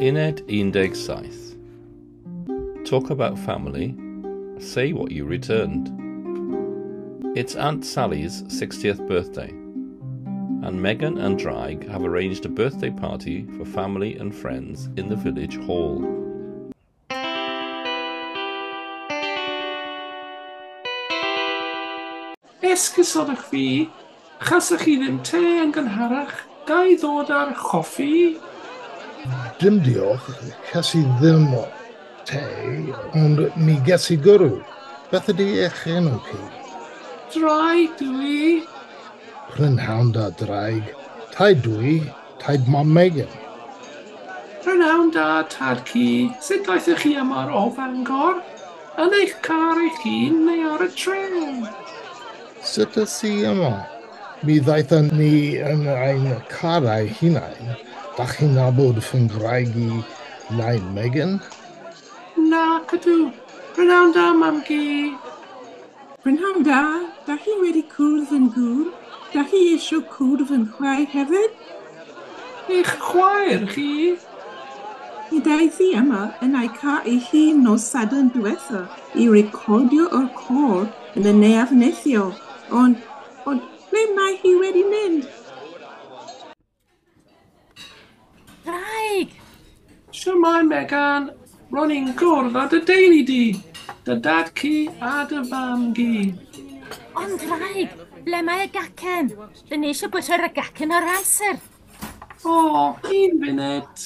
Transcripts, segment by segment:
Uned 17. Talk about family. Say what you returned. It's Aunt Sally's 60th birthday, and Megan and Draig have arranged a birthday party for family and friends in the village hall. Esgusodwch fi, chasach chi ddim te yn gynharach, ga i ddod ar choffi? dim diolch, ches i ddim te, ond mi ges i gwrw. Beth ydy eich enw chi? Draig dwi. Prynhawn da draig. Taid dwi, taid mam Megan. Prynhawn da tad ci. Sut daethych chi am ar o Fangor? Yn eich car eich hun neu ar y tren? Sut ys i yma? Mi ddaethon ni yn ein carau hunain Da chi'n nabod fy ngraig i nain Megan? Na, cadw. Prynhawn da, mam gi. Prynhawn da, da chi wedi cwrdd yn gŵr? Da chi eisiau cwrdd yn chwaer hefyd? Eich chwaer chi? Mi daeth i yma yn ei ca ei hun nos sadwn diwetha i recordio o'r cor yn y neaf neithio. Ond, ond, ble mae hi wedi mynd? Siwmai Megan, Ro'n i'n gwrdd â dy deulu di, dy dad ci a dy fam gi. Ond rhaid, ble mae y gacen? Fe ni eisiau bwyta'r y gacen o'r amser. O, oh, un funud.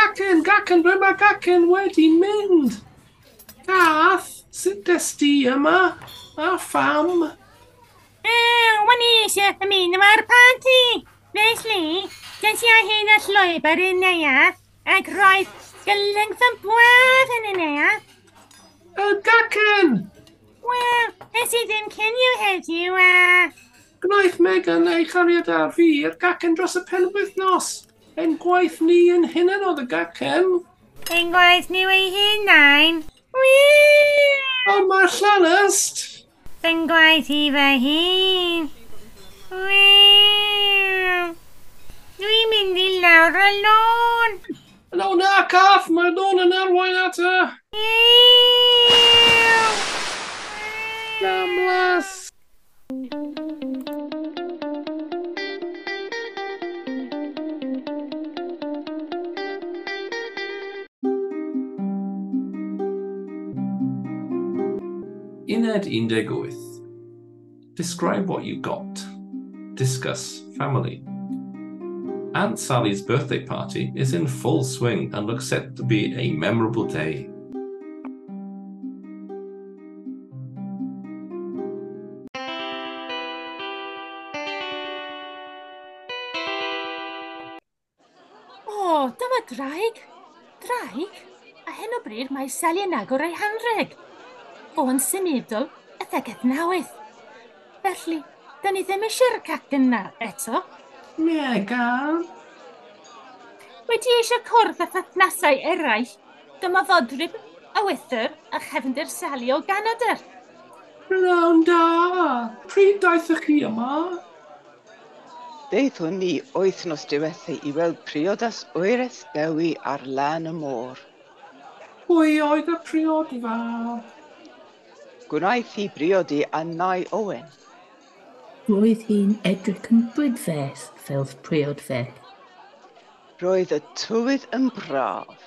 Gacen, gacen, ble mae gacen wedi mynd? Gath, sut des di yma? A pham? Ew, wan i eisiau ymuno â'r parti. Felly, des i a hyn a llwybar yn neuadd, ac roedd gylyngth yn bwaf yn y nea. Y gacen! Wel, nes i ddim cynio heddiw a... Gwnaeth Megan ei chariad ar fi i'r gacen dros y pen wythnos. Ein gwaith ni yn hunan oedd y gacen. Ein gwaith ni ei hunain. Wii! Ond mae'r llanast! Yn gwaith i fy hun. Wii! Dwi'n mynd i lawr y lôn. No na, Kaaf, maar doen why not? Namlas. In at Indegoith. Describe what you got. Discuss family. Aunt Sally's birthday party is in full swing and looks set to be a memorable day. O, dyma draig. Draig? A hyn o bryd mae Sally yn agor ei hanreg. Fo'n symudol y ddegedd nawydd. Felly, da ni ddim eisiau'r cacen na eto. Megan? Wedi eisiau cwrdd â phathnasau eraill, dymoddodrib, awythyr a wythyr a chefndir sali o Ganadr. Rhawn da! Pryd daethach chi yma? Deithwn ni wythnos diwethaf i weld priodas oereth dewi ar lan y môr. Pwy oedd y priod fa? Gwnaeth hi briodi a nai Owen. Roedd hi'n edrych yn brydferth fel priodferth. Roedd y tywydd yn braf.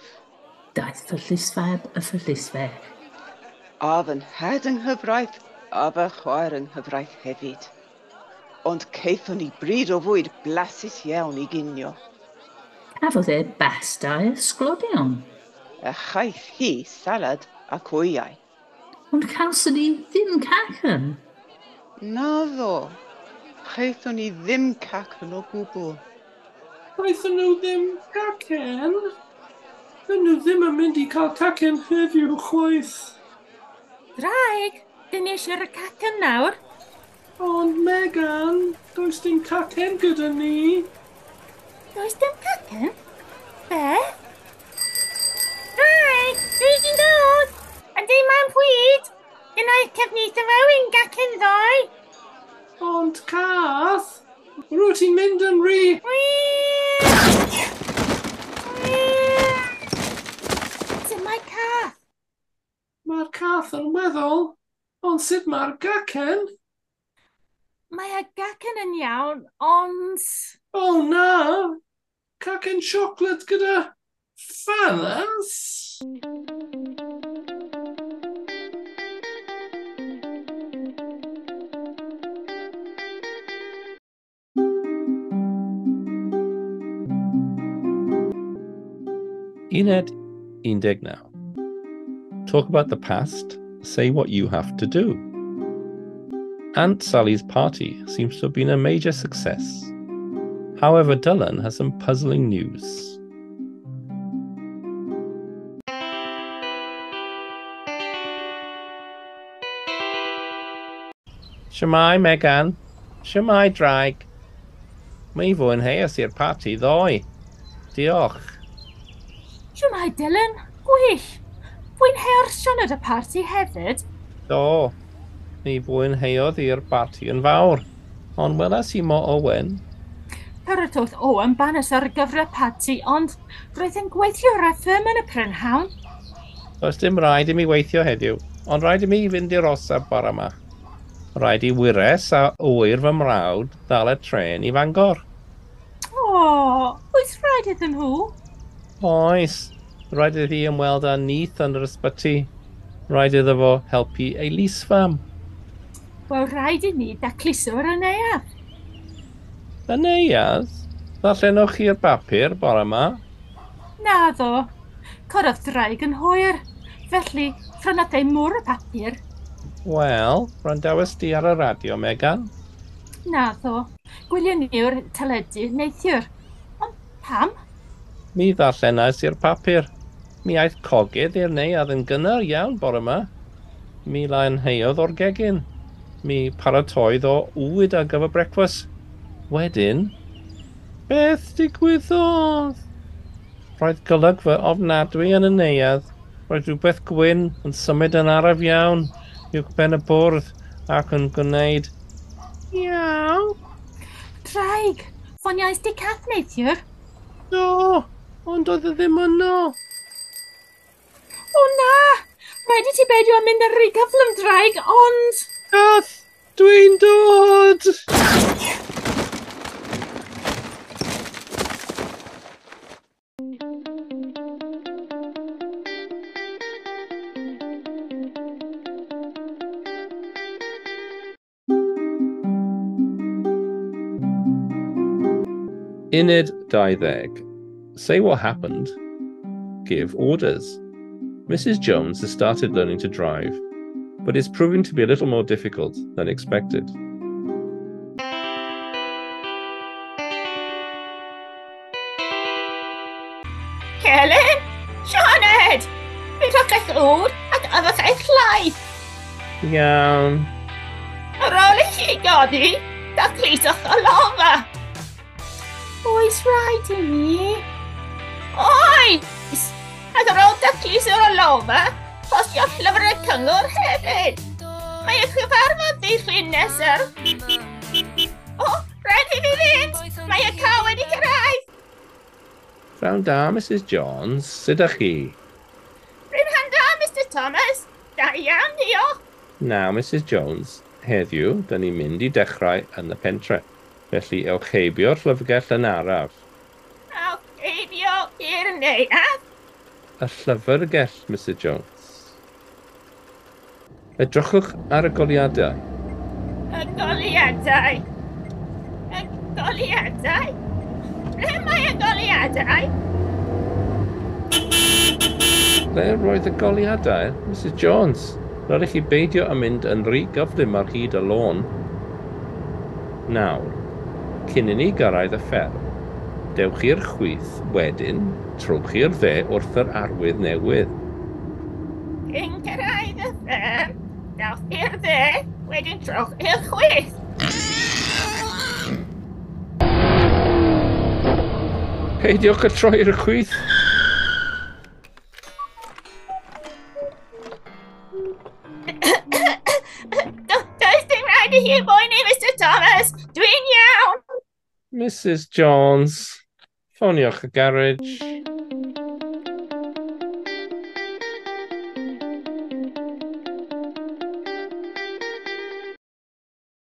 Daeth fy y fy A fy nhed yng nghyfraith a fy chwaer yng nghyfraith hefyd. Ond ceithon ni bryd o fwyd blasus iawn i ginio. Cafodd e bastau ysglodion. A chaeth hi salad a cwyau. Ond cawson ni ddim cacen. Naddo. Wnaethon ni ddim cacen o gwbl. Wnaethon nhw ddim cacen? Dyn nhw ddim yn mynd i cael cacen heddiw chwaith. Draig, dyn ni eisiau'r cacen nawr. Ond Megan, does dim cacen gyda ni. Does dim cacen? Beth? Draig, dwi di dod! A dim am pwyd! Dyna'r cefnitho mewn gacen ddoi. Ond cath, rwyt ti'n mynd yn rhy... Sut mae cath? Mae'r cath yn weddol, ond sut mae'r gacen? Mae y gacen yn iawn, ond... O oh, na! Cacen siocled gyda ffannans? Mm -hmm. Ffalans? Uned 19. Talk about the past, say what you have to do. Aunt Sally's party seems to have been a major success. However, Dylan has some puzzling news. Shemai, Megan. Siamai, Draig. Mi fwynheus i'r parti ddoe. Diolch. Siwmai Dylan, gwell. Fwynheo'r Sioned y parti hefyd? Do, ni fwynheodd i'r parti yn fawr, ond welas i Mo Owen. Paratodd Owen banes ar gyfer y parti, ond roedd yn gweithio ar ffirm yn y prynhawn. Does dim rhaid i mi weithio heddiw, ond rhaid i mi fynd i'r osab bore yma. Rhaid i wyres a wyr fy mrawd ddal y tren i Fangor. O, oh, oes rhaid iddyn nhw? Oes. Rhaid iddi ymweld â nith yn yr ysbyty. Rhaid iddo fo helpu ei lisfam. Wel, rhaid i ni dacluswr yn neuaf. Yn neuaf? Ddarllenwch chi'r bapur bore yma? Na ddo. Corodd draig yn hwyr. Felly, ffrynodd ei mwr y papur. Wel, randawys di ar y radio, Megan. Na ddo. Gwylio ni o'r teledu neithiwr. Ond pam? Mi ddarllenais i'r papur. Mi aeth cogydd i'r neuad yn gynnar iawn bore yma. Mi lanheodd o'r gegin. Mi paratoedd o wyd ar gyfer brecwast. Wedyn, beth digwyddodd? Roedd golygfa ofnadwy yn y neuad. Roedd rhywbeth gwyn yn symud yn araf iawn i'w ben y bwrdd ac yn gwneud... Iawn. Draig, ffoniais di cath neithiwr? Do, Ond oedd e ddim yno. O na! Rhaid i ti beidio am mynd ar rhy cyflym draig, ond... Cath! Dwi'n dod! Uned 20. Say what happened. Give orders. Mrs. Jones has started learning to drive, but it's proving to be a little more difficult than expected. Helen! Sioned! Fi rhageth ŵr ac addas eich llaeth. Iawn. Ar ôl i chi godi, dacluswch y lofa. Oes rhaid i ni? Oes! A ddrod daclus o'r lofa, postio llyfr y cyngor hefyd. Mae eich gyfarfod ei llun nesaf. O, rhaid i fi fynd! Mae y ca wedi cyrraedd! Rhawn da, Mrs Jones. Sut ydych chi? Rhawn da, Mr Thomas. Da iawn, diolch. Now, Mrs Jones, heddiw, da ni'n mynd i dechrau yn y pentre. Felly, ewch heibio'r llyfrgell yn araf neuadd? Y llyfrgell, Mr Jones. Edrychwch ar y goliadau. Y goliadau? Y goliadau? Ble mae y goliadau? Ble roedd y goliadau, Mrs Jones? Rhaid i chi beidio am mynd yn rhy gyflym ar hyd y lôn. Nawr, cyn i ni gyrraedd y fferm, dewch i'r chwith, wedyn trwch i'r dde wrth yr arwydd newydd. Cyn cyrraedd y ffern, dewch i'r dde, wedyn trowch i'r chwith. Peidiwch y troi i'r chwith. Does dim rhaid i chi boeni, Mr Thomas. Dwi'n iawn. Mrs Jones ffoniwch y garage.